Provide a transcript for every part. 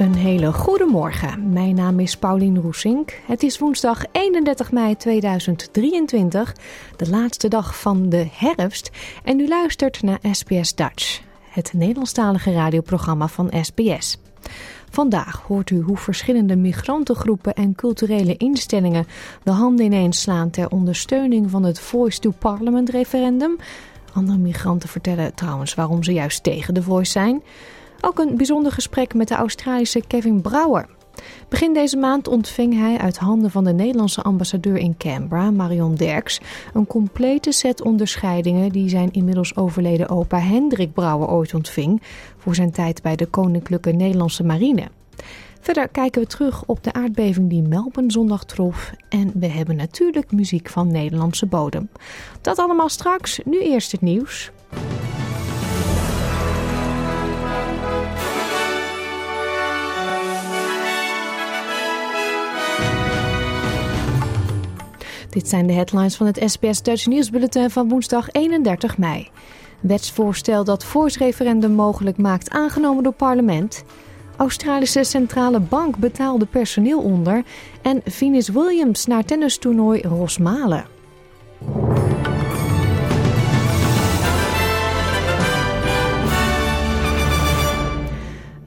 Een hele goede morgen. Mijn naam is Paulien Roesink. Het is woensdag 31 mei 2023, de laatste dag van de herfst. En u luistert naar SBS Dutch, het Nederlandstalige radioprogramma van SBS. Vandaag hoort u hoe verschillende migrantengroepen en culturele instellingen de handen ineens slaan ter ondersteuning van het Voice to Parliament referendum. Andere migranten vertellen trouwens waarom ze juist tegen de Voice zijn. Ook een bijzonder gesprek met de Australische Kevin Brouwer. Begin deze maand ontving hij uit handen van de Nederlandse ambassadeur in Canberra, Marion Derks, een complete set onderscheidingen die zijn inmiddels overleden opa Hendrik Brouwer ooit ontving voor zijn tijd bij de Koninklijke Nederlandse Marine. Verder kijken we terug op de aardbeving die Melbourne zondag trof en we hebben natuurlijk muziek van Nederlandse bodem. Dat allemaal straks, nu eerst het nieuws. Dit zijn de headlines van het SBS Dutch Nieuwsbulletin van woensdag 31 mei. Wetsvoorstel dat referendum mogelijk maakt aangenomen door parlement. Australische Centrale Bank betaalde personeel onder. En Venus Williams naar tennistoernooi Rosmalen.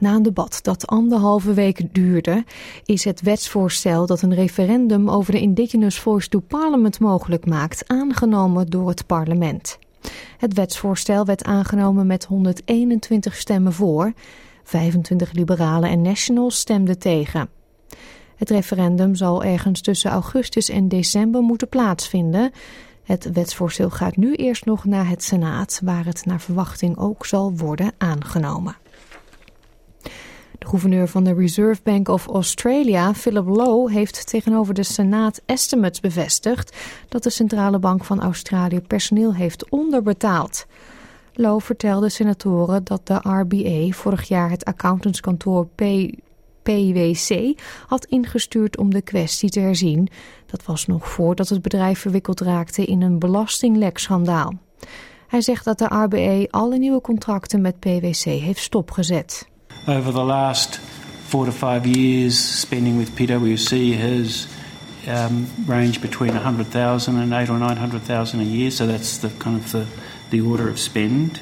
Na een debat dat anderhalve week duurde, is het wetsvoorstel dat een referendum over de Indigenous Voice to Parliament mogelijk maakt, aangenomen door het parlement. Het wetsvoorstel werd aangenomen met 121 stemmen voor, 25 liberalen en nationals stemden tegen. Het referendum zal ergens tussen augustus en december moeten plaatsvinden. Het wetsvoorstel gaat nu eerst nog naar het Senaat, waar het naar verwachting ook zal worden aangenomen. De gouverneur van de Reserve Bank of Australia, Philip Lowe, heeft tegenover de Senaat estimates bevestigd dat de Centrale Bank van Australië personeel heeft onderbetaald. Lowe vertelde senatoren dat de RBA vorig jaar het accountantskantoor P PwC had ingestuurd om de kwestie te herzien. Dat was nog voordat het bedrijf verwikkeld raakte in een belastinglekschandaal. Hij zegt dat de RBA alle nieuwe contracten met PwC heeft stopgezet. Over the last four to five years, spending with PwC has um, ranged between 100,000 and eight or 900,000 a year. So that's the kind of the, the order of spend.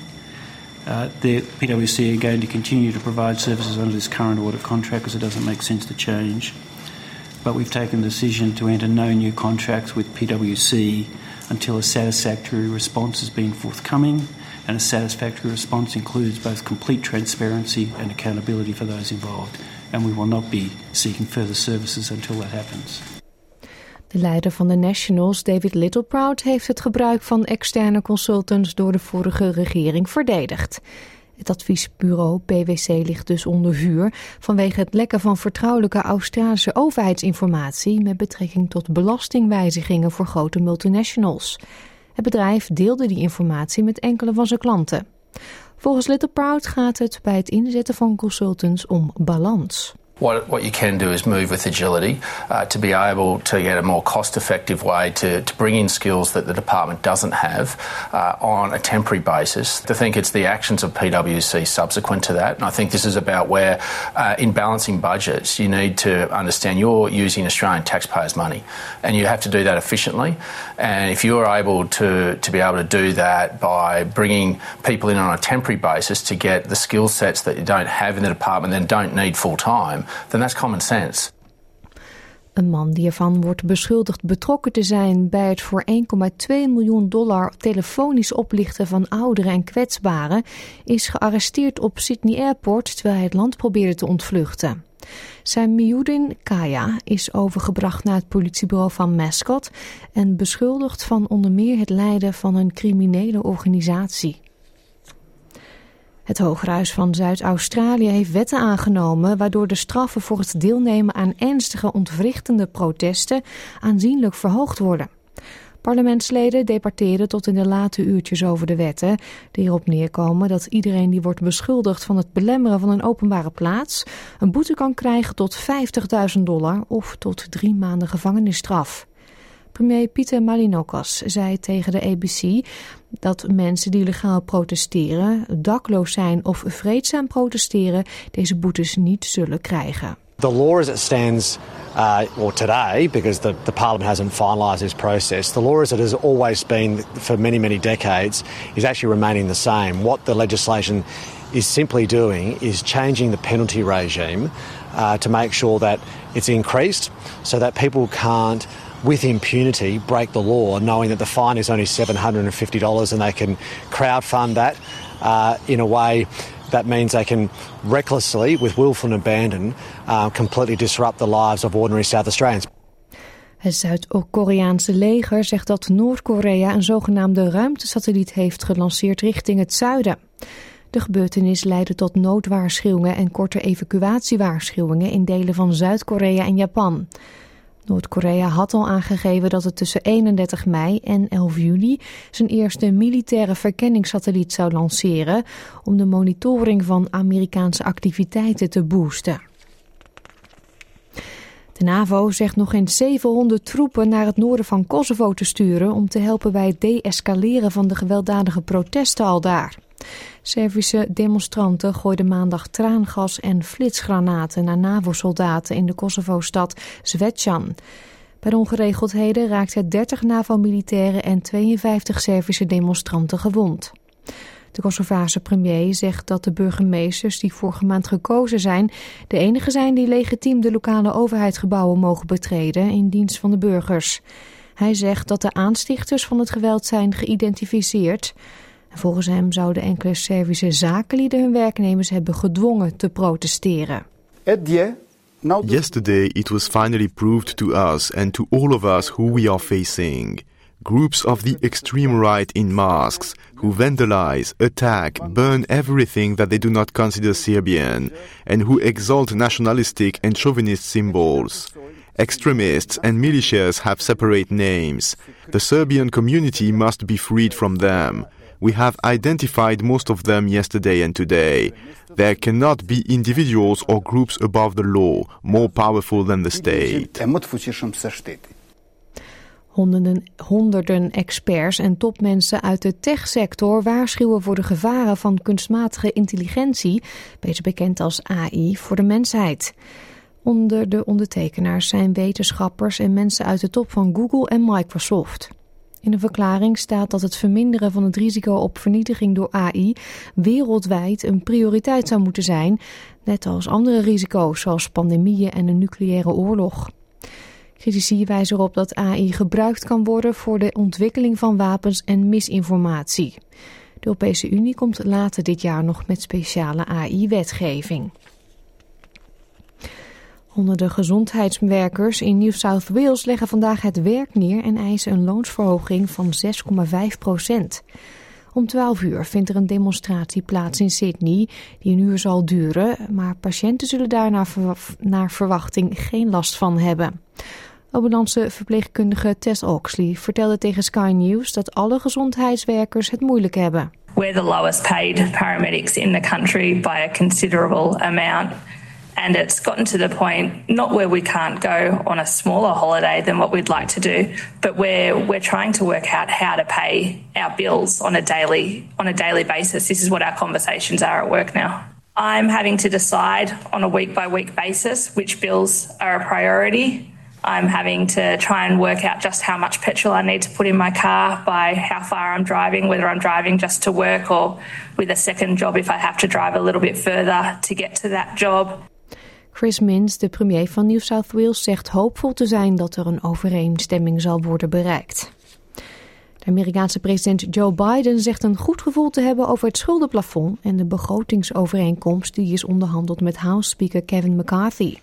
Uh, the PwC are going to continue to provide services under this current audit contract because it doesn't make sense to change. But we've taken the decision to enter no new contracts with PwC until a satisfactory response has been forthcoming and a satisfactory response includes both complete transparency and accountability for those involved. And we will not be seeking further services until that happens. De leider van de Nationals, David Littleproud, heeft het gebruik van externe consultants door de vorige regering verdedigd. Het adviesbureau PwC ligt dus onder vuur vanwege het lekken van vertrouwelijke Australische overheidsinformatie met betrekking tot belastingwijzigingen voor grote multinationals. Het bedrijf deelde die informatie met enkele van zijn klanten. Volgens Little Proud gaat het bij het inzetten van consultants om balans. What, what you can do is move with agility uh, to be able to get a more cost effective way to, to bring in skills that the department doesn't have uh, on a temporary basis. I think it's the actions of PwC subsequent to that. And I think this is about where, uh, in balancing budgets, you need to understand you're using Australian taxpayers' money and you have to do that efficiently. And if you're able to, to be able to do that by bringing people in on a temporary basis to get the skill sets that you don't have in the department and don't need full time, then that's common sense. Een man die ervan wordt beschuldigd betrokken te zijn bij het voor 1,2 miljoen dollar telefonisch oplichten van ouderen en kwetsbaren, is gearresteerd op Sydney Airport terwijl hij het land probeerde te ontvluchten. Samiuddin Kaya is overgebracht naar het politiebureau van Mascot en beschuldigd van onder meer het leiden van een criminele organisatie. Het Hogerhuis van Zuid-Australië heeft wetten aangenomen waardoor de straffen voor het deelnemen aan ernstige ontwrichtende protesten aanzienlijk verhoogd worden. Parlementsleden debatteren tot in de late uurtjes over de wetten, die erop neerkomen dat iedereen die wordt beschuldigd van het belemmeren van een openbare plaats een boete kan krijgen tot 50.000 dollar of tot drie maanden gevangenisstraf. Premier Pieter Malinokas zei tegen de ABC dat mensen die legaal protesteren, dakloos zijn of vreedzaam protesteren, deze boetes niet zullen krijgen. The law as it stands, uh, or today, because the, the Parliament hasn't finalised this process, the law as it has always been for many, many decades is actually remaining the same. What the legislation is simply doing is changing the penalty regime uh, to make sure that it's increased so that people can't with impunity break the law, knowing that the fine is only $750 and they can crowdfund that uh, in a way that means they can recklessly, with willful and abandon, uh, completely disrupt the lives of ordinary South Australians. Het Zuid-Koreaanse leger zegt dat Noord-Korea een zogenaamde ruimtesatelliet heeft gelanceerd richting het zuiden. De gebeurtenis leidde tot noodwaarschuwingen en korte evacuatiewaarschuwingen in delen van Zuid-Korea en Japan. Noord-Korea had al aangegeven dat het tussen 31 mei en 11 juli zijn eerste militaire verkenningssatelliet zou lanceren om de monitoring van Amerikaanse activiteiten te boosten. De NAVO zegt nog eens 700 troepen naar het noorden van Kosovo te sturen om te helpen bij het deescaleren van de gewelddadige protesten al daar. Servische demonstranten gooiden maandag traangas en flitsgranaten naar NAVO-soldaten in de Kosovo-stad Zvečan. Bij de ongeregeldheden raakten 30 NAVO-militairen en 52 Servische demonstranten gewond. De Kosovaarse premier zegt dat de burgemeesters die vorige maand gekozen zijn... de enige zijn die legitiem de lokale overheidsgebouwen mogen betreden in dienst van de burgers. Hij zegt dat de aanstichters van het geweld zijn geïdentificeerd... Volgens hem zouden enkele Servische zakenlieden hun werknemers hebben gedwongen te protesteren. Yesterday it was finally proved to us and to all of us who we are facing. Groups of the extreme right in masks who vandalize, attack, burn everything that they do not consider Serbian and who exalt nationalistic and chauvinist symbols. Extremists and militias have separate names. The Serbian community must be freed from them. We have identified most of them yesterday and today. There cannot be individuals or groups above the law, more powerful than the state. Honderden, honderden experts en topmensen uit de techsector waarschuwen voor de gevaren van kunstmatige intelligentie, beter bekend als AI, voor de mensheid. Onder de ondertekenaars zijn wetenschappers en mensen uit de top van Google en Microsoft. In de verklaring staat dat het verminderen van het risico op vernietiging door AI wereldwijd een prioriteit zou moeten zijn, net als andere risico's zoals pandemieën en een nucleaire oorlog. Critici wijzen erop dat AI gebruikt kan worden voor de ontwikkeling van wapens en misinformatie. De Europese Unie komt later dit jaar nog met speciale AI-wetgeving. Honderden gezondheidswerkers in New South Wales leggen vandaag het werk neer en eisen een loonsverhoging van 6,5 procent. Om 12 uur vindt er een demonstratie plaats in Sydney die een uur zal duren, maar patiënten zullen daar naar verwachting geen last van hebben. Ambulance verpleegkundige Tess Oxley vertelde tegen Sky News dat alle gezondheidswerkers het moeilijk hebben. We're the lowest paid paramedics in the country by a considerable amount. And it's gotten to the point, not where we can't go on a smaller holiday than what we'd like to do, but where we're trying to work out how to pay our bills on a daily on a daily basis. This is what our conversations are at work now. I'm having to decide on a week by week basis which bills are a priority. I'm having to try and work out just how much petrol I need to put in my car by how far I'm driving, whether I'm driving just to work or with a second job if I have to drive a little bit further to get to that job. Chris Minns, de premier van New South Wales, zegt hoopvol te zijn dat er een overeenstemming zal worden bereikt. De Amerikaanse president Joe Biden zegt een goed gevoel te hebben over het schuldenplafond en de begrotingsovereenkomst die is onderhandeld met House Speaker Kevin McCarthy.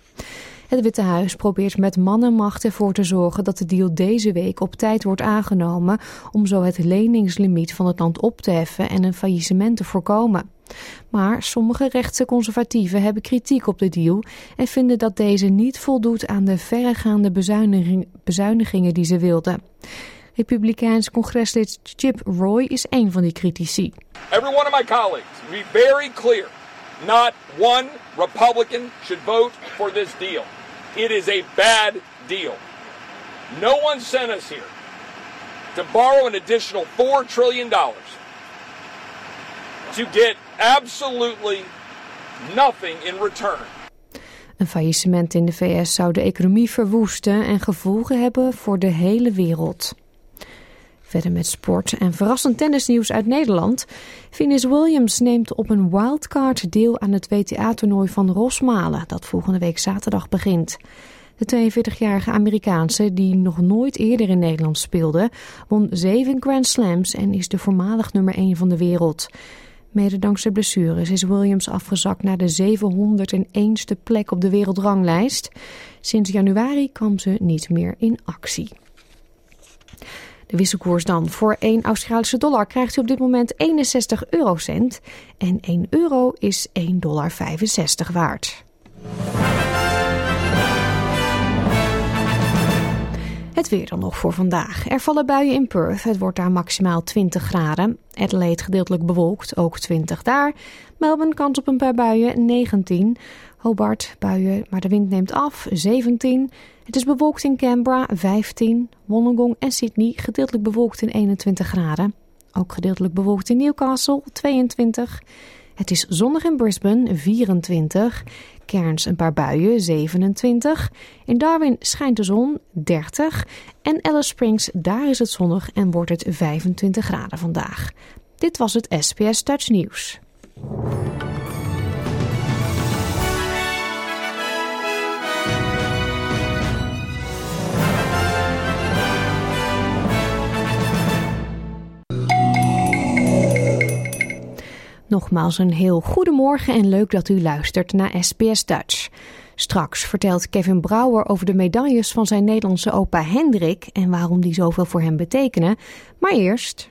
Het Witte Huis probeert met man en macht ervoor te zorgen dat de deal deze week op tijd wordt aangenomen om zo het leningslimiet van het land op te heffen en een faillissement te voorkomen. Maar sommige rechtse conservatieven hebben kritiek op de deal en vinden dat deze niet voldoet aan de verregaande bezuinigingen die ze wilden. Republikeins congreslid Chip Roy is een van die critici. Every one of my colleagues, be very clear. Not one Republican should vote for this deal. It is a bad deal. No one sent us here to borrow an additional $4 trillion to get absolutely nothing in return. Een faillissement in de VS zou de economie verwoesten en gevolgen hebben voor de hele wereld. Verder met sport en verrassend tennisnieuws uit Nederland. Venus Williams neemt op een wildcard deel aan het WTA-toernooi van Rosmalen, dat volgende week zaterdag begint. De 42-jarige Amerikaanse, die nog nooit eerder in Nederland speelde, won zeven Grand Slams en is de voormalig nummer 1 van de wereld. Mede dankzij blessures is Williams afgezakt naar de 701ste plek op de wereldranglijst. Sinds januari kwam ze niet meer in actie. De wisselkoers dan. Voor 1 Australische dollar krijgt u op dit moment 61 eurocent. En 1 euro is 1,65 dollar waard. Het weer dan nog voor vandaag. Er vallen buien in Perth. Het wordt daar maximaal 20 graden. Adelaide gedeeltelijk bewolkt, ook 20 daar. Melbourne kans op een paar buien, 19. Hobart buien, maar de wind neemt af, 17. Het is bewolkt in Canberra, 15. Wollongong en Sydney gedeeltelijk bewolkt in 21 graden. Ook gedeeltelijk bewolkt in Newcastle, 22. Het is zonnig in Brisbane, 24. Cairns een paar buien, 27. In Darwin schijnt de zon, 30. En Alice Springs, daar is het zonnig en wordt het 25 graden vandaag. Dit was het SPS Dutch News. Nogmaals een heel goedemorgen en leuk dat u luistert naar SBS Dutch. Straks vertelt Kevin Brouwer over de medailles van zijn Nederlandse opa Hendrik en waarom die zoveel voor hem betekenen. Maar eerst.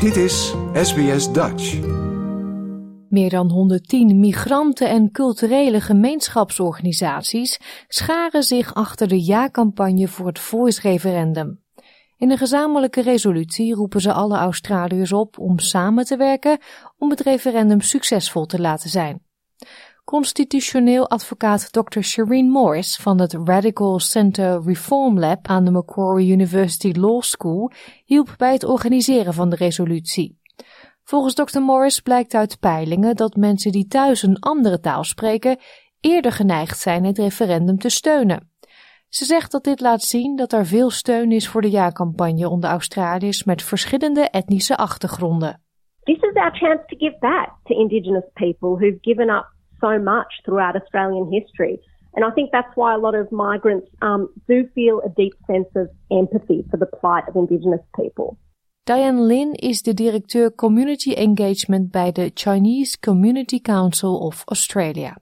Dit is SBS Dutch. Meer dan 110 migranten en culturele gemeenschapsorganisaties scharen zich achter de ja-campagne voor het Voice-referendum. In een gezamenlijke resolutie roepen ze alle Australiërs op om samen te werken om het referendum succesvol te laten zijn. Constitutioneel advocaat Dr. Shireen Morris van het Radical Center Reform Lab aan de Macquarie University Law School hielp bij het organiseren van de resolutie. Volgens Dr. Morris blijkt uit peilingen dat mensen die thuis een andere taal spreken eerder geneigd zijn het referendum te steunen. Ze zegt dat dit laat zien dat er veel steun is voor de ja-campagne onder Australiërs met verschillende etnische achtergronden. This is our chance to give back to Indigenous people who've given up so much throughout Australian history. And I think that's why a lot of migrants um, do feel a deep sense of empathy for the plight of Indigenous people. Diane Lin is de directeur Community Engagement bij de Chinese Community Council of Australia.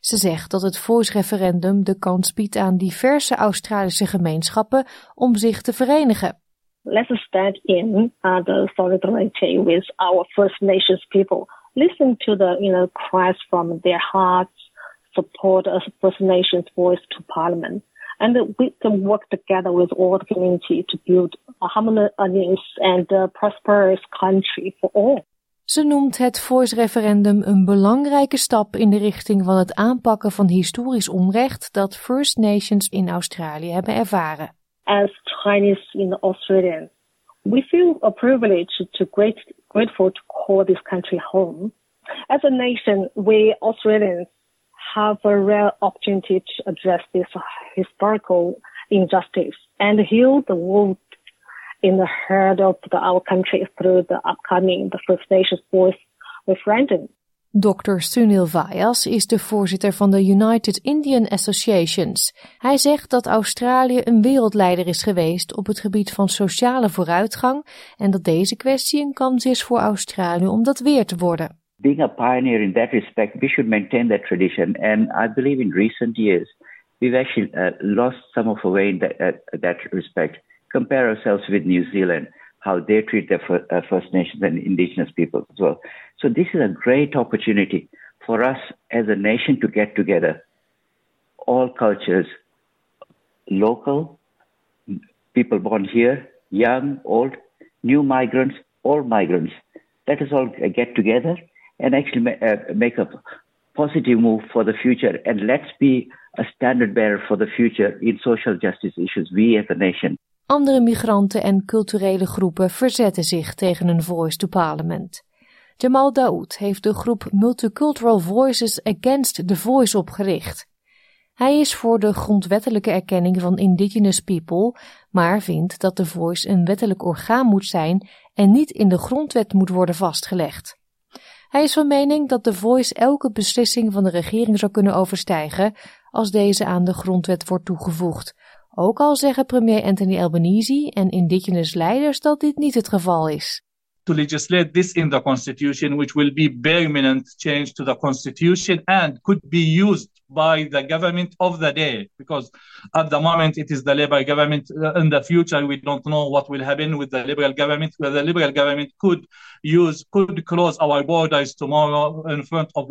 Ze zegt dat het Voice-referendum de kans biedt aan diverse Australische gemeenschappen om zich te verenigen. Let's stand in uh, the solidarity with our First Nations people. Listen to the you know cries from their hearts. Support a First Nations voice to Parliament. and we can work together with all the community to build a harmonious and prosperous country for all. Ze noemt het Voice-referendum een belangrijke stap in de richting van het aanpakken van historisch onrecht dat First Nations in Australië hebben ervaren. As Chinese in Australia, we feel a privilege to great, grateful to call this country home. As a nation, we Australians have a rare opportunity to address this historical injustice and heal the wound in the heart of the, our country through the upcoming the First Nations Voice referendum. Dr. Sunil Vyas is de voorzitter van de United Indian Associations. Hij zegt dat Australië een wereldleider is geweest op het gebied van sociale vooruitgang en dat deze kwestie een kans is voor Australië om dat weer te worden. Being a pioneer in that respect, we should maintain that tradition. And I believe in recent years, we've actually uh, lost some of our way in that, uh, that respect. Compare ourselves with New Zealand. how they treat their uh, First Nations and Indigenous peoples as well. So this is a great opportunity for us as a nation to get together, all cultures, local, people born here, young, old, new migrants, all migrants. Let us all get together and actually uh, make a positive move for the future. And let's be a standard bearer for the future in social justice issues, we as a nation. Andere migranten en culturele groepen verzetten zich tegen een Voice to Parliament. Jamal Daoud heeft de groep Multicultural Voices Against the Voice opgericht. Hij is voor de grondwettelijke erkenning van Indigenous people, maar vindt dat de Voice een wettelijk orgaan moet zijn en niet in de grondwet moet worden vastgelegd. Hij is van mening dat de Voice elke beslissing van de regering zou kunnen overstijgen als deze aan de grondwet wordt toegevoegd, ook al zeggen premier Anthony Albanese en indigenous leiders dat dit niet het geval is. To legislate this in the constitution, which will be permanent change to the constitution and could be used by the government of the day because at the moment it is the Labour government. Uh, in the future, we don't know what will happen with the Liberal government. Where the Liberal government could use could close our borders tomorrow in front of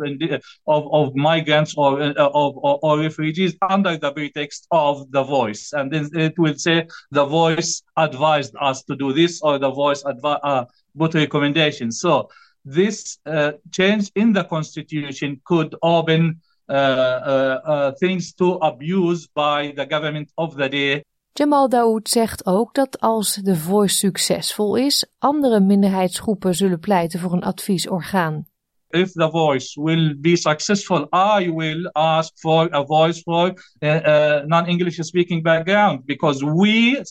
of, of migrants or, uh, of, or, or refugees under the pretext of the voice, and then it will say the voice advised us to do this or the voice advi- uh, put recommendations. So this uh, change in the constitution could open uh, uh, uh, things to abuse by the government of the day. Jamal Daoud zegt ook dat als de Voice succesvol is, andere minderheidsgroepen zullen pleiten voor een adviesorgaan. If the voice will be successful, I will ask for a voice for a, a non-English speaking background because we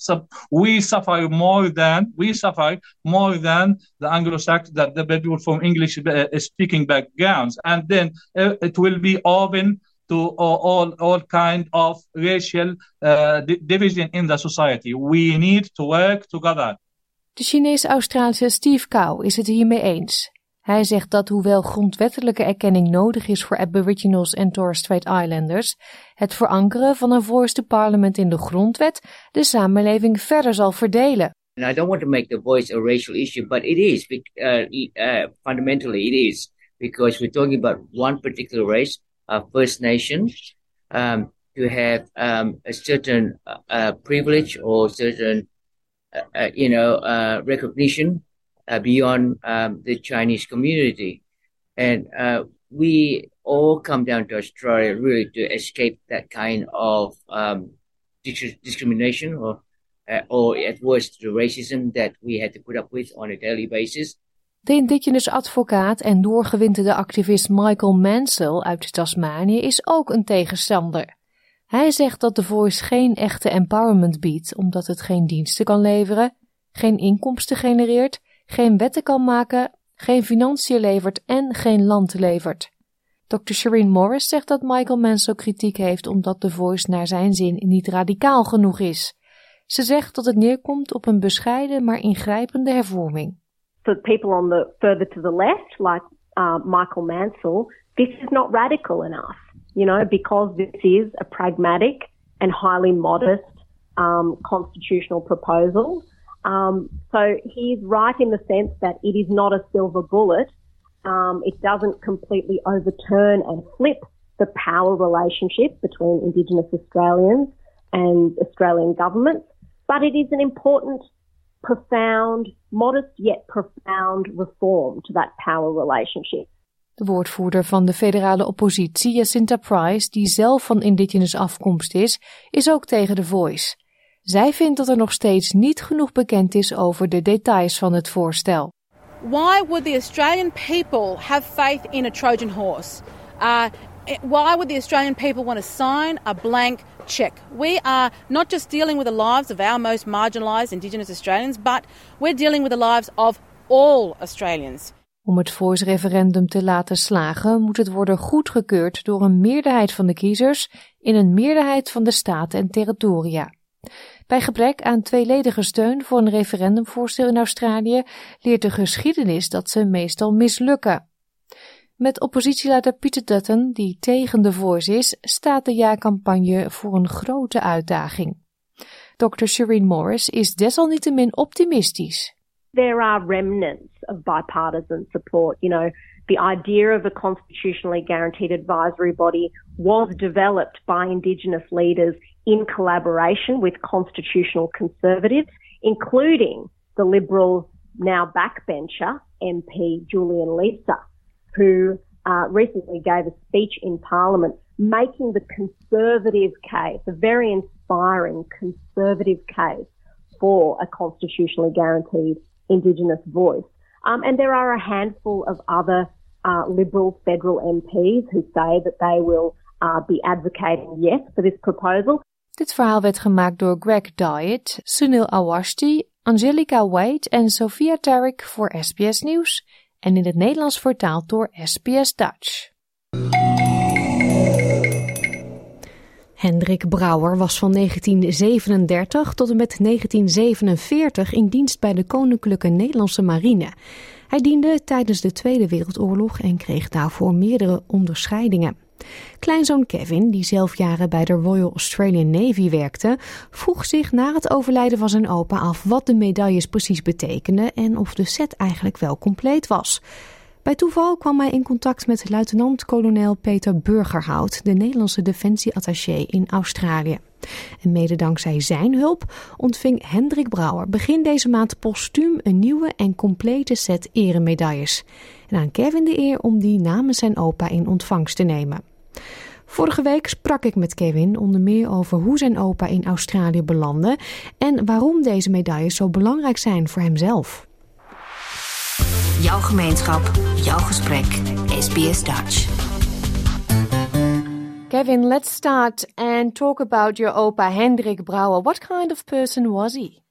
we suffer more than we suffer more than the Anglo-Saxon that the people from English uh, speaking backgrounds, and then uh, it will be open to all all kind of racial uh, division in the society. We need to work together. De Chinees-Australische Steve Cow is het hiermee eens. Hij zegt dat hoewel grondwettelijke erkenning nodig is voor Aboriginals en Torres Strait Islanders, het verankeren van een voorste parlement in de grondwet de samenleving verder zal verdelen. And I don't want to make the voice a racial issue, but it is. Uh, uh, fundamentally, it is because we're talking about one particular race, a First Nation, um, to have um, a certain uh, uh privilege or certain, uh, uh, you know, recognition uh, beyond um, the Chinese community. And uh, we all come down to Australia really to escape that kind of um, discrimination or, uh, or at worst the racism that we had to put up with on a daily basis. De indigenous advocaat en doorgewinterde activist Michael Mansell uit Tasmanië is ook een tegenstander. Hij zegt dat de Voice geen echte empowerment biedt omdat het geen diensten kan leveren, geen inkomsten genereert geen wetten kan maken, geen financiën levert en geen land levert. Dr. Shireen Morris zegt dat Michael Mansell kritiek heeft omdat de voice naar zijn zin niet radicaal genoeg is. Ze zegt dat het neerkomt op een bescheiden maar ingrijpende hervorming. For people on the further to the left, like uh, Michael Mansell, this is not radical enough. You know, because this is a pragmatic and highly modest um, constitutional proposal. Um, so he's right in the sense that it is not a silver bullet. Um, it doesn't completely overturn and flip the power relationship between Indigenous Australians and Australian governments, but it is an important, profound, modest yet profound reform to that power relationship. De woordvoerder van de federale oppositie, Jacinta Price, die zelf van indigenous afkomst is, is ook tegen de Voice. Zij vindt dat er nog steeds niet genoeg bekend is over de details van het voorstel. Why would the Australian people have faith in a Trojan horse? Uh, why would the Australian people want to sign a blank check? We are not just dealing with the lives of our most marginalised Indigenous Australians, but we're dealing with the lives of all Australians. Om het volksreferendum te laten slagen moet het worden goedgekeurd door een meerderheid van de kiezers in een meerderheid van de staten en territoria. Bij gebrek aan tweeledige steun voor een referendumvoorstel in Australië leert de geschiedenis dat ze meestal mislukken. Met oppositieleider Peter Dutton, die tegen de voice is, staat de jaarcampagne voor een grote uitdaging. Dr. Shireen Morris is desalniettemin optimistisch. There are remnants of bipartisan support. You know, the idea of a constitutionally guaranteed advisory body was developed by Indigenous leaders in collaboration with constitutional conservatives, including the Liberal now backbencher MP Julian Leeser, who uh, recently gave a speech in Parliament making the conservative case, a very inspiring conservative case for a constitutionally guaranteed Indigenous voice. Um, and there are a handful of other uh, Liberal federal MPs who say that they will uh, be advocating yes for this proposal. Dit verhaal werd gemaakt door Greg Dyett, Sunil Awasthi, Angelica White en Sophia Tarek voor SBS Nieuws en in het Nederlands vertaald door SBS Dutch. Hendrik Brouwer was van 1937 tot en met 1947 in dienst bij de Koninklijke Nederlandse Marine. Hij diende tijdens de Tweede Wereldoorlog en kreeg daarvoor meerdere onderscheidingen. Kleinzoon Kevin, die zelf jaren bij de Royal Australian Navy werkte, vroeg zich na het overlijden van zijn opa af wat de medailles precies betekenden en of de set eigenlijk wel compleet was. Bij toeval kwam hij in contact met luitenant-kolonel Peter Burgerhout, de Nederlandse defensieattaché in Australië. En mede dankzij zijn hulp ontving Hendrik Brouwer begin deze maand postuum een nieuwe en complete set eremedailles. En aan Kevin de eer om die namens zijn opa in ontvangst te nemen. Vorige week sprak ik met Kevin onder meer over hoe zijn opa in Australië belandde en waarom deze medailles zo belangrijk zijn voor hemzelf. Jouw gemeenschap, jouw gesprek, SBS Dutch. Kevin, let's start and talk about your opa Hendrik Brouwer. What kind of person was he?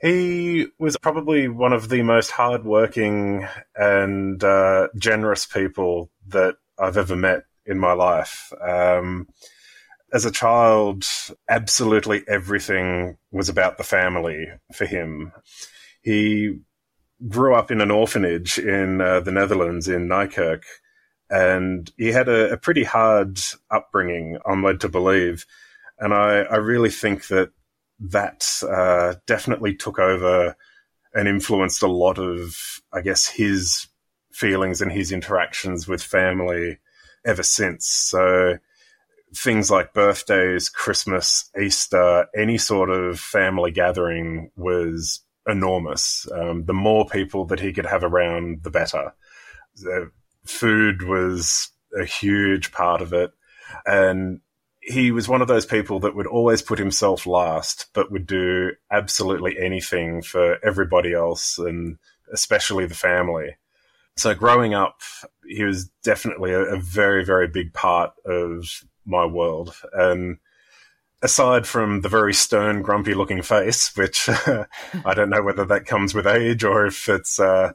He was probably one of the most hardworking and uh, generous people that I've ever met in my life. Um, as a child, absolutely everything was about the family for him. He grew up in an orphanage in uh, the Netherlands in Nijkerk, and he had a, a, pretty hard upbringing. I'm led to believe, and I, I really think that that uh, definitely took over and influenced a lot of, I guess, his feelings and his interactions with family ever since. So things like birthdays, Christmas, Easter, any sort of family gathering was enormous. Um, the more people that he could have around, the better. The food was a huge part of it. And he was one of those people that would always put himself last, but would do absolutely anything for everybody else and especially the family. So growing up, he was definitely a, a very, very big part of my world. And aside from the very stern, grumpy looking face, which I don't know whether that comes with age or if it's uh,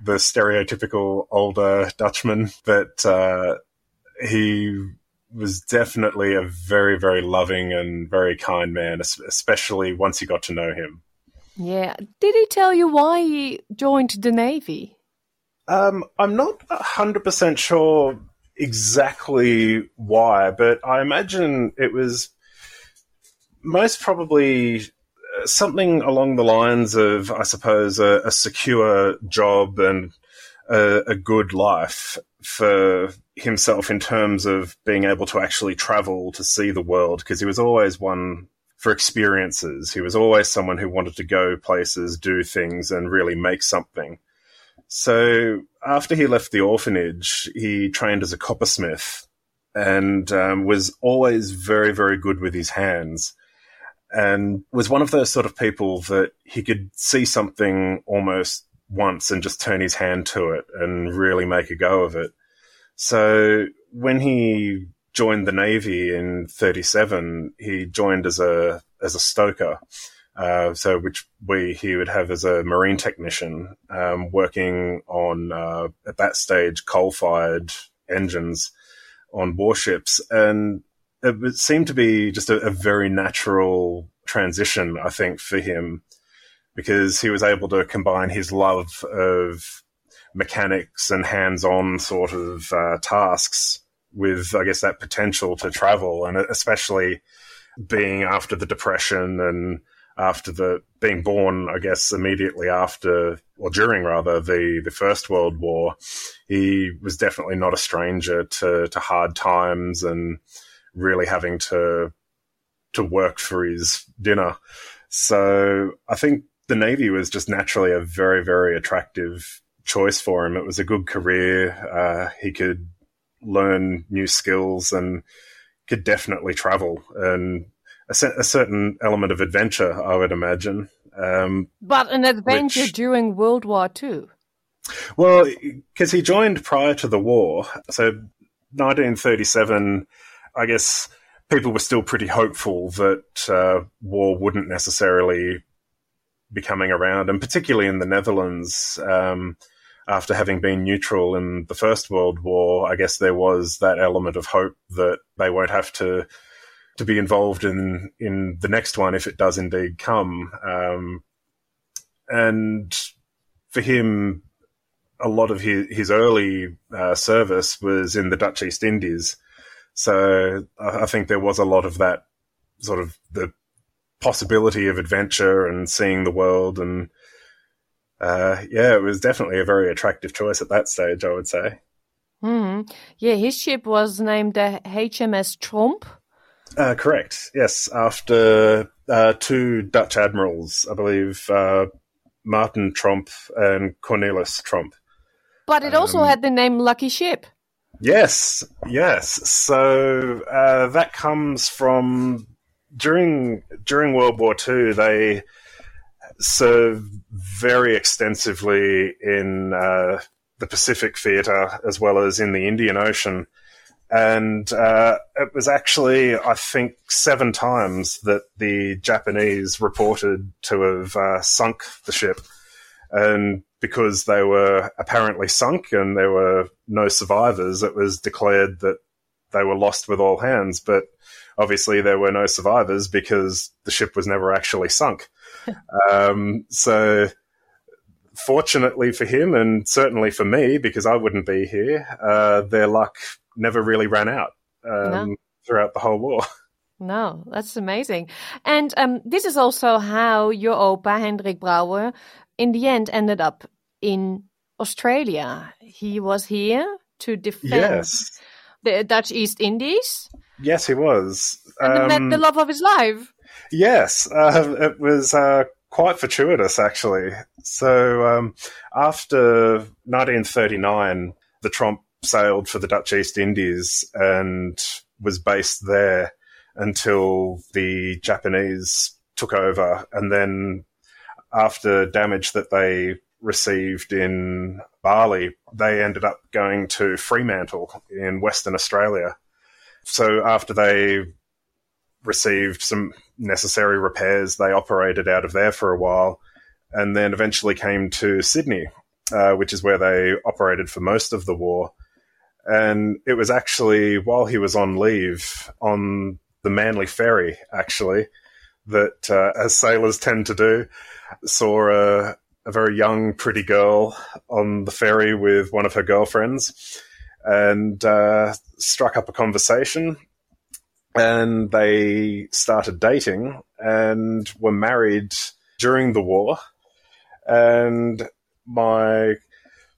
the stereotypical older Dutchman, but uh, he was definitely a very, very loving and very kind man, especially once you got to know him. Yeah. Did he tell you why he joined the Navy? Um, I'm not 100% sure exactly why, but I imagine it was most probably uh, something along the lines of, I suppose, a, a secure job and a, a, good life for himself in terms of being able to actually travel to see the world, because he was always one for experiences. He was always someone who wanted to go places, do things, and really make something. So after he left the orphanage, he trained as a coppersmith and um, was always very, very good with his hands and was one of those sort of people that he could see something almost once and just turn his hand to it and really make a go of it. So when he joined the Navy in 37, he joined as a, as a stoker. Uh, so, which we he would have as a marine technician um, working on uh, at that stage coal-fired engines on warships, and it seemed to be just a, a very natural transition, I think, for him because he was able to combine his love of mechanics and hands-on sort of uh, tasks with, I guess, that potential to travel, and especially being after the depression and after the being born, I guess, immediately after or during rather the the First World War, he was definitely not a stranger to to hard times and really having to to work for his dinner. So I think the Navy was just naturally a very very attractive choice for him. It was a good career. Uh, he could learn new skills and could definitely travel and a, a certain element of adventure, I would imagine. Um, but an adventure which, during World War II. Well, because he joined prior to the war, so 1937. I guess people were still pretty hopeful that uh, war wouldn't necessarily be coming around, and particularly in the Netherlands. Um, after having been neutral in the First World War, I guess there was that element of hope that they won't have to to be involved in in the next one if it does indeed come. Um, and for him, a lot of his, his early uh, service was in the Dutch East Indies. So I, think there was a lot of that sort of the possibility of adventure and seeing the world and uh, yeah, it was definitely a very attractive choice at that stage, I would say. Mm. Yeah, his ship was named the HMS Tromp. Uh, correct. Yes, after uh, two Dutch admirals, I believe, uh, Martin Tromp and Cornelis Tromp. But it also um, had the name Lucky Ship. Yes, yes. So uh, that comes from during during World War II. They served very extensively in uh, the Pacific theater as well as in the Indian Ocean and uh, it was actually, I think, seven times that the Japanese reported to have uh, sunk the ship. And because they were apparently sunk and there were no survivors, it was declared that they were lost with all hands. But obviously, there were no survivors because the ship was never actually sunk. um, so, fortunately for him, and certainly for me, because I wouldn't be here, uh, their luck never really ran out um, no. throughout the whole war. No, that's amazing. And um, this is also how your opa, Hendrik Brouwer, in the end ended up in Australia. He was here to defend yes. the Dutch East Indies. Yes, he was. And um, met the love of his life. Yes, uh, it was uh, quite fortuitous, actually. So um, after 1939, the Tromp sailed for the Dutch East Indies and was based there until the Japanese took over. And then, after damage that they received in Bali, they ended up going to Fremantle in Western Australia. So, after they received some necessary repairs, they operated out of there for a while and then eventually came to Sydney, uh, which is where they operated for most of the war. And it was actually while he was on leave on the Manly Ferry, actually, that, uh, as sailors tend to do, saw a, a very young, pretty girl on the ferry with one of her girlfriends and uh, struck up a conversation. And they started dating and were married during the war. And my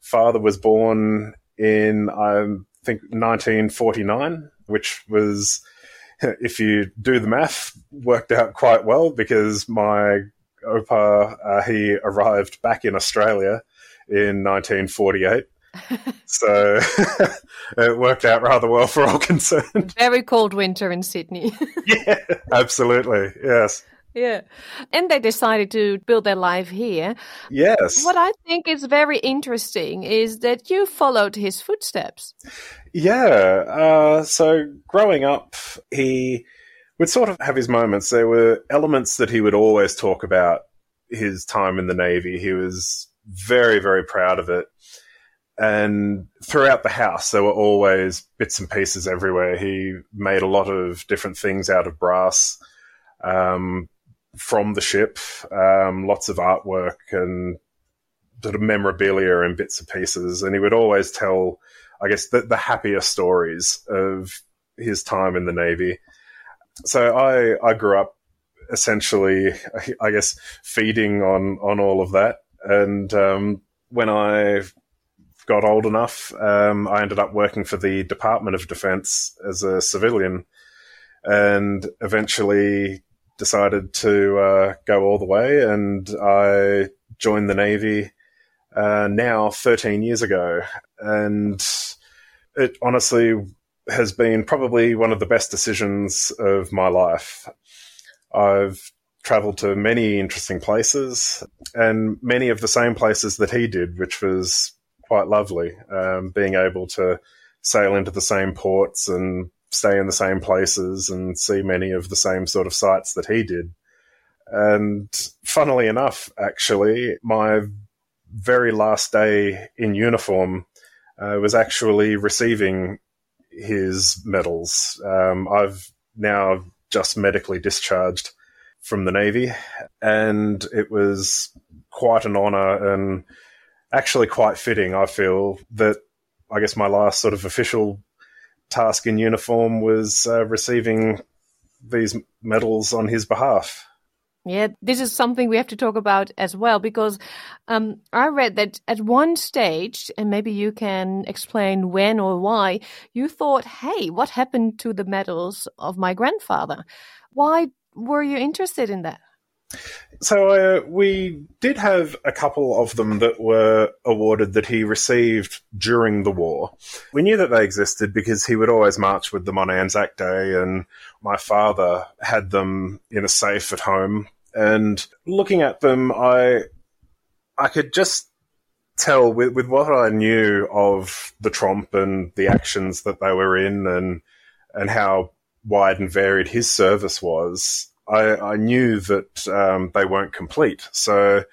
father was born in I think 1949, which was, if you do the math, worked out quite well because my opa uh, he arrived back in Australia in 1948. so it worked out rather well for all concerned. Very cold winter in Sydney. yeah, absolutely. Yes. Yeah. And they decided to build their life here. Yes. What I think is very interesting is that you followed his footsteps. Yeah. Uh, so growing up, he would sort of have his moments. There were elements that he would always talk about his time in the Navy. He was very, very proud of it. And throughout the house, there were always bits and pieces everywhere. He made a lot of different things out of brass um, from the ship, um, lots of artwork and sort of memorabilia and bits and pieces. And he would always tell, I guess, the, the happier stories of his time in the Navy. So I, I grew up essentially, I guess, feeding on, on all of that. And um, when I got old enough, um, I ended up working for the Department of Defense as a civilian, and eventually decided to uh, go all the way. And I joined the Navy uh, now 13 years ago, and it honestly has been probably one of the best decisions of my life. I've traveled to many interesting places and many of the same places that he did, which was quite lovely. Um, being able to sail into the same ports and stay in the same places and see many of the same sort of sites that he did. And funnily enough, actually, my very last day in uniform uh, was actually receiving his medals. Um, I've now just medically discharged from the Navy, and it was quite an honour and actually quite fitting. I feel that I guess my last sort of official task in uniform was uh, receiving these medals on his behalf. Yeah, this is something we have to talk about as well because um, I read that at one stage, and maybe you can explain when or why, you thought, hey, what happened to the medals of my grandfather? Why were you interested in that? So uh, we did have a couple of them that were awarded that he received during the war. We knew that they existed because he would always march with them on Anzac Day, and my father had them in a safe at home. And looking at them, I I could just tell with, with what I knew of the Tromp and the actions that they were in, and and how wide and varied his service was I, I knew that um, they weren't complete. So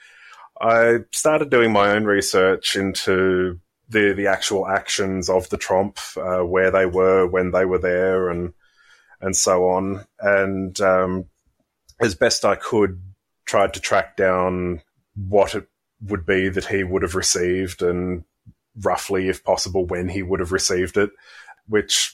I started doing my own research into the the actual actions of the Tromp, uh, where they were when they were there, and and so on. And um, as best I could, tried to track down what it would be that he would have received, and roughly, if possible, when he would have received it, which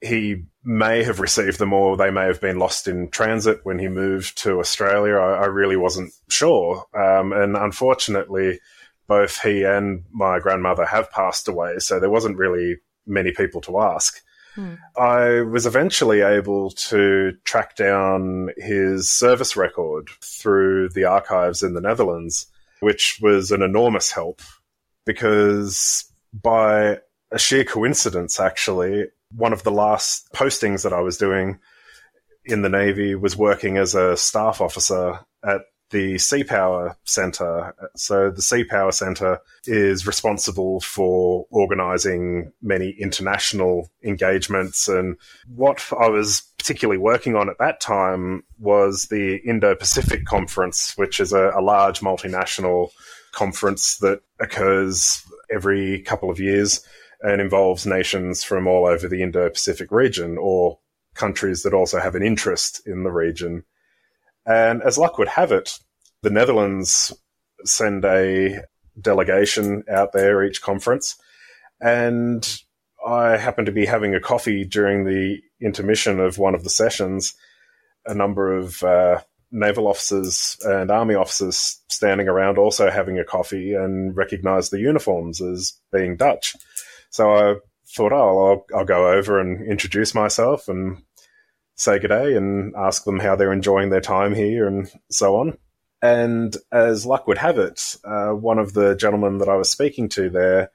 he may have received them or they may have been lost in transit when he moved to Australia. I, I really wasn't sure. Um, and unfortunately, both he and my grandmother have passed away, so there wasn't really many people to ask. Hmm. I was eventually able to track down his service record through the archives in the Netherlands, which was an enormous help because by a sheer coincidence, actually, one of the last postings that I was doing in the Navy was working as a staff officer at the Sea Power Centre. So, the Sea Power Centre is responsible for organising many international engagements. And what I was particularly working on at that time was the Indo Pacific Conference, which is a, a large multinational conference that occurs every couple of years and involves nations from all over the Indo Pacific region or countries that also have an interest in the region. And as luck would have it, the Netherlands send a delegation out there each conference. And I happened to be having a coffee during the intermission of one of the sessions. A number of uh, naval officers and army officers standing around also having a coffee and recognized the uniforms as being Dutch. So I thought, oh, I'll, I'll go over and introduce myself and say good day and ask them how they're enjoying their time here and so on. And as luck would have it, uh, one of the gentlemen that I was speaking to there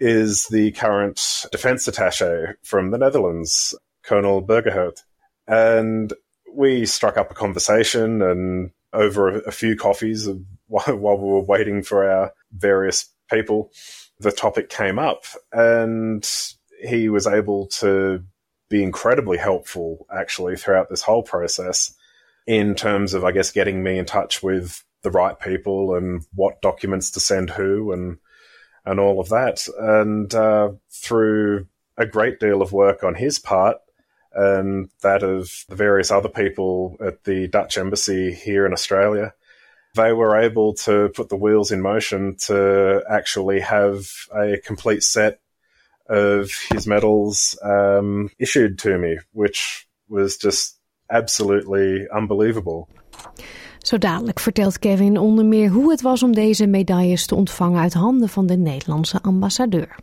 is the current defense attache from the Netherlands, Colonel Burgerhout. And we struck up a conversation and over a, a few coffees while, while we were waiting for our various people the topic came up, and he was able to be incredibly helpful actually throughout this whole process in terms of, I guess, getting me in touch with the right people and what documents to send who and and all of that. And uh, through a great deal of work on his part and that of the various other people at the Dutch embassy here in Australia, they were able to put the wheels in motion to actually have a complete set of his medals um, issued to me, which was just absolutely unbelievable. Zo dadelijk vertelt Kevin onder meer hoe het was om deze medailles te ontvangen uit handen van de Nederlandse ambassadeur.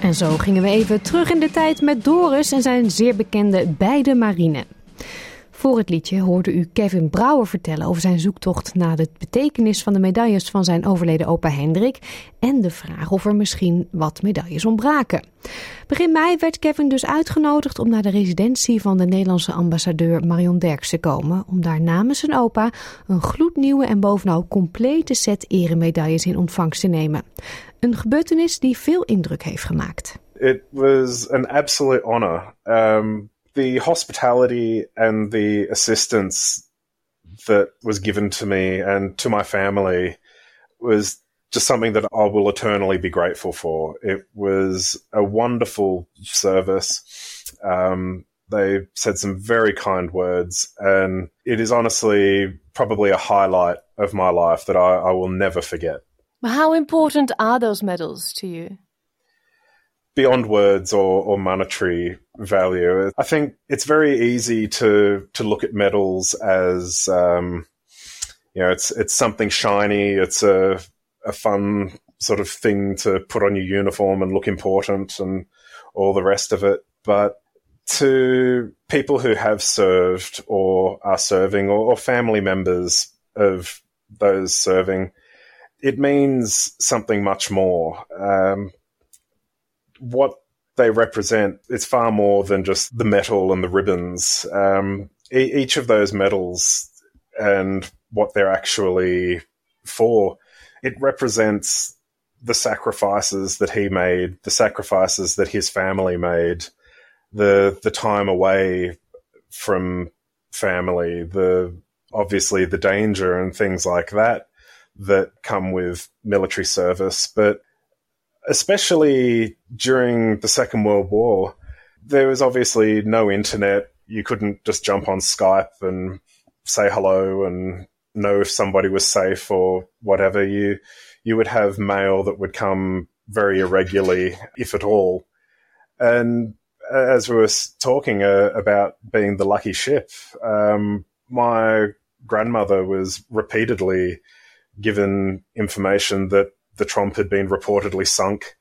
En zo gingen we even terug in de tijd met Doris en zijn zeer bekende Beide Marine. Voor het liedje hoorde u Kevin Brouwer vertellen over zijn zoektocht naar de betekenis van de medailles van zijn overleden opa Hendrik en de vraag of er misschien wat medailles ontbraken. Begin mei werd Kevin dus uitgenodigd om naar de residentie van de Nederlandse ambassadeur Marion Derks te komen om daar namens zijn opa een gloednieuwe en bovenal complete set eremedailles in ontvangst te nemen. Een gebeurtenis die veel indruk heeft gemaakt. It was an absolute honor. Um... the hospitality and the assistance that was given to me and to my family was just something that I will eternally be grateful for. It was a wonderful service. Um, they said some very kind words, and it is honestly probably a highlight of my life that I, I will never forget. How important are those medals to you? Beyond words or, or monetary value. I think it's very easy to to look at medals as um, you know it's it's something shiny. It's a a fun sort of thing to put on your uniform and look important and all the rest of it. But to people who have served or are serving or, or family members of those serving, it means something much more. Um, what they represent is far more than just the metal and the ribbons. Um, e- each of those medals and what they're actually for, it represents the sacrifices that he made, the sacrifices that his family made, the the time away from family, the obviously the danger and things like that that come with military service, but especially during the Second World War, there was obviously no internet. You couldn't just jump on Skype and say hello and know if somebody was safe or whatever. You you would have mail that would come very irregularly, if at all. And as we were talking uh, about being the lucky ship, um, my grandmother was repeatedly given information that the Tromp had been reportedly sunk.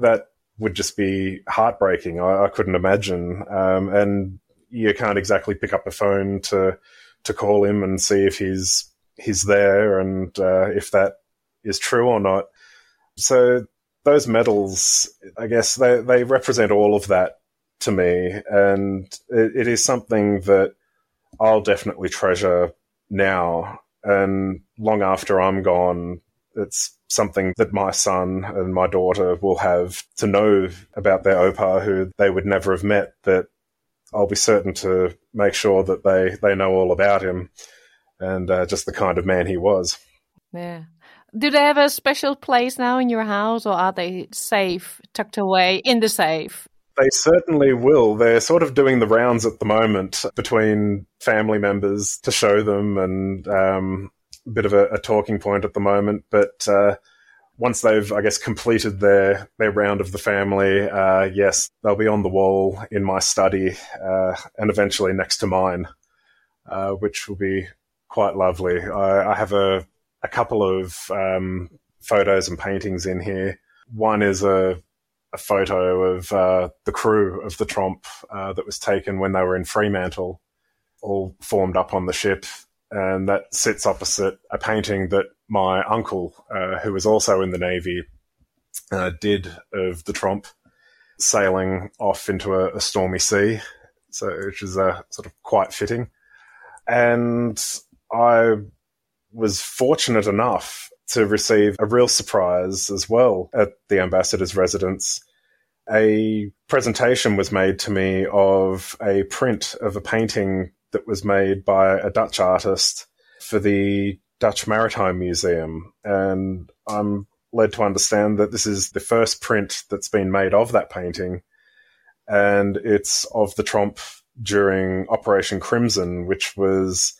That would just be heartbreaking. I, I couldn't imagine. Um, and you can't exactly pick up the phone to to call him and see if he's he's there and uh, if that is true or not. So those medals, I guess they they represent all of that to me, and it, it is something that I'll definitely treasure now and long after I'm gone it's something that my son and my daughter will have to know about their opa who they would never have met that I'll be certain to make sure that they, they know all about him and uh, just the kind of man he was. Yeah. Do they have a special place now in your house or are they safe, tucked away in the safe? They certainly will. They're sort of doing the rounds at the moment between family members to show them and um, bit of a, a talking point at the moment. But uh, once they've, I guess, completed their their round of the family, uh, yes, they'll be on the wall in my study uh, and eventually next to mine, uh, which will be quite lovely. I, I have a a couple of um, photos and paintings in here. One is a a photo of uh, the crew of the Tromp uh, that was taken when they were in Fremantle, all formed up on the ship and that sits opposite a painting that my uncle, uh, who was also in the Navy, uh, did of the Tromp sailing off into a, a, stormy sea, so which is uh, sort of quite fitting. And I was fortunate enough to receive a real surprise as well at the ambassador's residence. A presentation was made to me of a print of a painting that was made by a Dutch artist for the Dutch Maritime Museum. And I'm led to understand that this is the first print that's been made of that painting. And it's of the Tromp during Operation Crimson, which was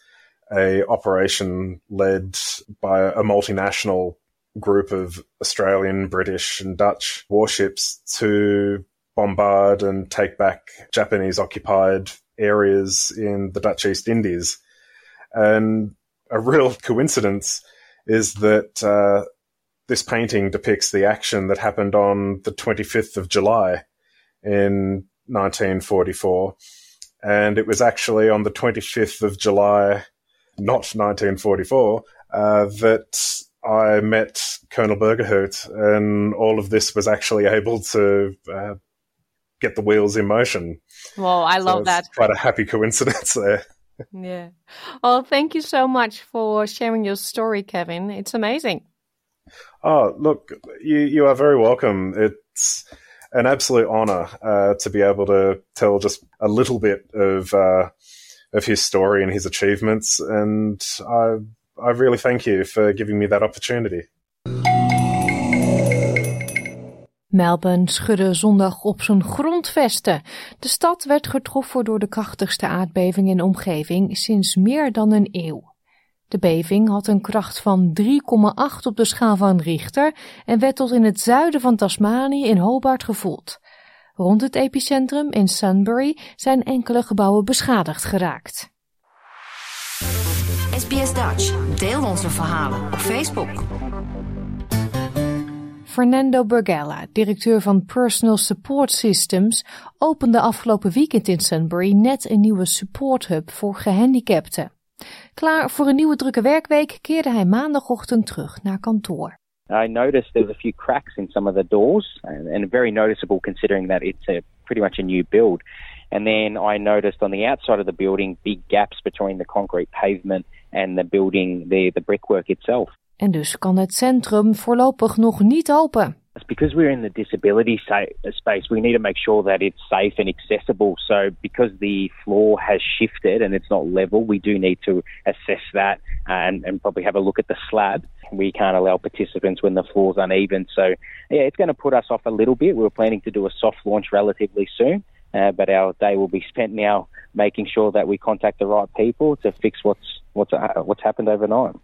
a operation led by a multinational group of Australian, British, and Dutch warships to bombard and take back Japanese occupied areas in the Dutch East Indies. And a real coincidence is that uh, this painting depicts the action that happened on the 25th of July in 1944. And it was actually on the 25th of July, not 1944, uh, that I met Colonel Burgerhout, and all of this was actually able to uh, get the wheels in motion. Well, I love that. Quite a happy coincidence there. Yeah. Well, thank you so much for sharing your story, Kevin. It's amazing. Oh, look, you you are very welcome. It's an absolute honor uh, to be able to tell just a little bit of uh, of his story and his achievements, and I I really thank you for giving me that opportunity. Melbourne schudde zondag op zijn grondvesten. De stad werd getroffen door de krachtigste aardbeving in de omgeving sinds meer dan een eeuw. De beving had een kracht van 3,8 op de schaal van Richter en werd tot in het zuiden van Tasmanië in Hobart gevoeld. Rond het epicentrum in Sunbury zijn enkele gebouwen beschadigd geraakt. SBS Dutch. Deel onze verhalen op Facebook. Fernando Bergella, directeur van Personal Support Systems, opende afgelopen weekend in Sunbury net een nieuwe support hub voor gehandicapten. Klaar voor een nieuwe drukke werkweek keerde hij maandagochtend terug naar kantoor. I noticed there was a few cracks in some of the doors, and, and very noticeable considering that it's a, pretty much a new build. And then I noticed on the outside of the building big gaps between the concrete pavement and the building, the, the brickwork itself. En dus kan het centrum voorlopig nog niet open. Because we're in the disability space, we need to make sure that it's safe and accessible. So, because the floor has shifted and it's not level, we do need to assess that and, and probably have a look at the slab. We can't allow participants when the floor's uneven. So, yeah, it's going to put us off a little bit. We were planning to do a soft launch relatively soon. Uh, but our day will be spent now making sure that we contact the right people to fix what's what's uh, what's happened overnight.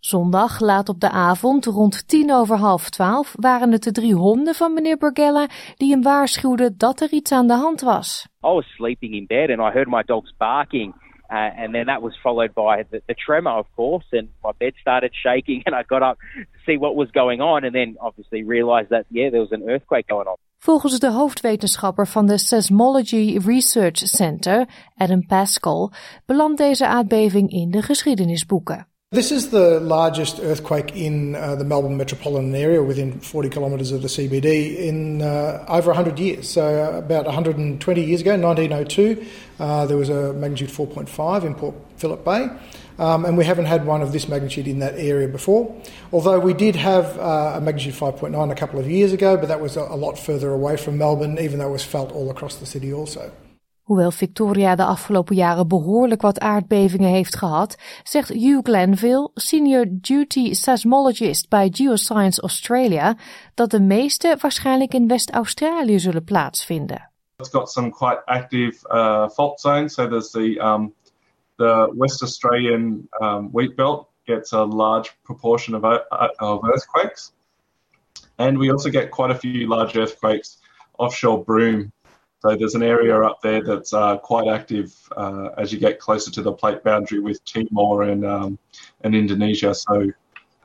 Zondag laat op de avond, rond tien over half twaalf, waren het de drie honden van meneer Bergella die hem waarschuwden dat er iets aan de hand was. I was sleeping in bed and I heard my dogs barking. Uh, and then that was followed by the, the tremor, of course, and my bed started shaking, and I got up to see what was going on, and then obviously realized that yeah, there was an earthquake going on. Volgens de hoofdwetenschapper van de Seismology Research Center, Adam Pascal, belandt deze aardbeving in de geschiedenisboeken. This is the largest earthquake in uh, the Melbourne metropolitan area within 40 kilometres of the CBD in uh, over 100 years. So, uh, about 120 years ago, 1902, uh, there was a magnitude 4.5 in Port Phillip Bay. Um, and we haven't had one of this magnitude in that area before. Although we did have uh, a magnitude 5.9 a couple of years ago, but that was a, a lot further away from Melbourne, even though it was felt all across the city also. Hoewel Victoria de afgelopen jaren behoorlijk wat aardbevingen heeft gehad, zegt Hugh Glanville, senior duty seismologist bij Geoscience Australia, dat de meeste waarschijnlijk in West-Australië zullen plaatsvinden. It's got some quite active uh, fault zones. So there's the um, the West Australian um, wheat belt gets a large proportion of, uh, of earthquakes, and we also get quite a few large earthquakes offshore Broome So there's an area up there that's uh, quite active uh, as you get closer to the plate boundary with Timor and um, and Indonesia. So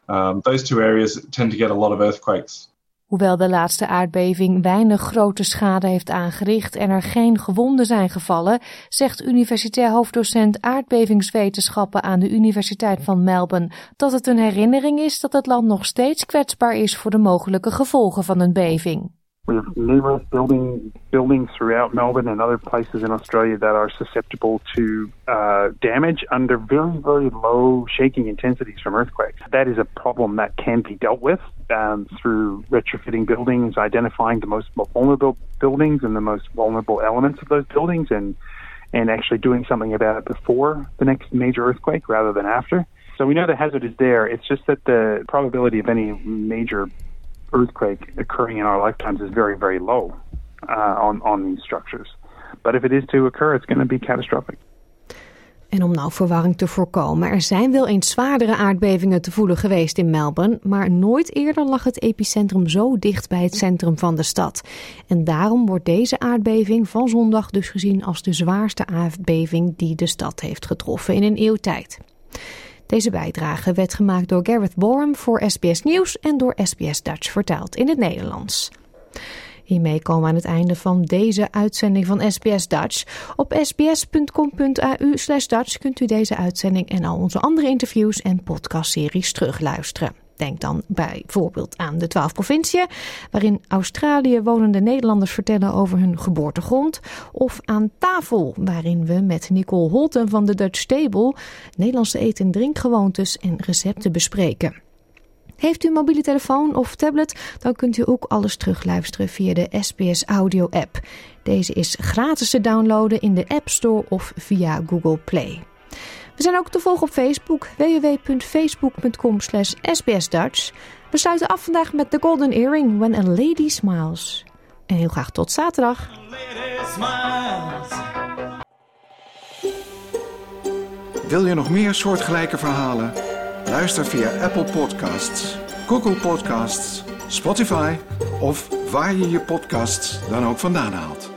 um, those two areas tend to get a lot of earthquakes. Hoewel de laatste aardbeving weinig grote schade heeft aangericht en er geen gewonden zijn gevallen, zegt universitair hoofddocent aardbevingswetenschappen aan de Universiteit van Melbourne dat het een herinnering is dat het land nog steeds kwetsbaar is voor de mogelijke gevolgen van een beving. We have numerous building buildings throughout Melbourne and other places in Australia that are susceptible to uh, damage under very, very low shaking intensities from earthquakes. That is a problem that can be dealt with um, through retrofitting buildings, identifying the most vulnerable buildings and the most vulnerable elements of those buildings, and and actually doing something about it before the next major earthquake rather than after. So we know the hazard is there. It's just that the probability of any major earthquake occurring in our lifetimes is very, very low uh, on, on these structures. But if it is to occur, it's going to be catastrophic. En om nou verwarring te voorkomen, er zijn wel eens zwaardere aardbevingen te voelen geweest in Melbourne, maar nooit eerder lag het epicentrum zo dicht bij het centrum van de stad. En daarom wordt deze aardbeving van zondag dus gezien als de zwaarste aardbeving die de stad heeft getroffen in een eeuw tijd. Deze bijdrage werd gemaakt door Gareth Borum voor SBS Nieuws en door SBS Dutch vertaald in het Nederlands. Hiermee komen we aan het einde van deze uitzending van SBS Dutch. Op sbs.com.au Dutch kunt u deze uitzending en al onze andere interviews en podcastseries terugluisteren. Denk dan bijvoorbeeld aan de twaalf provinciën, waarin Australië wonende Nederlanders vertellen over hun geboortegrond. Of aan tafel, waarin we met Nicole Holten van de Dutch Table Nederlandse eten- en drinkgewoontes en recepten bespreken. Heeft u een mobiele telefoon of tablet, dan kunt u ook alles terugluisteren via de SBS Audio app. Deze is gratis te downloaden in de App Store of via Google Play. We zijn ook te volgen op Facebook, www.facebook.com slash sbsdutch. We sluiten af vandaag met The Golden Earring, When a Lady Smiles. En heel graag tot zaterdag. Wil je nog meer soortgelijke verhalen? Luister via Apple Podcasts, Google Podcasts, Spotify of waar je je podcasts dan ook vandaan haalt.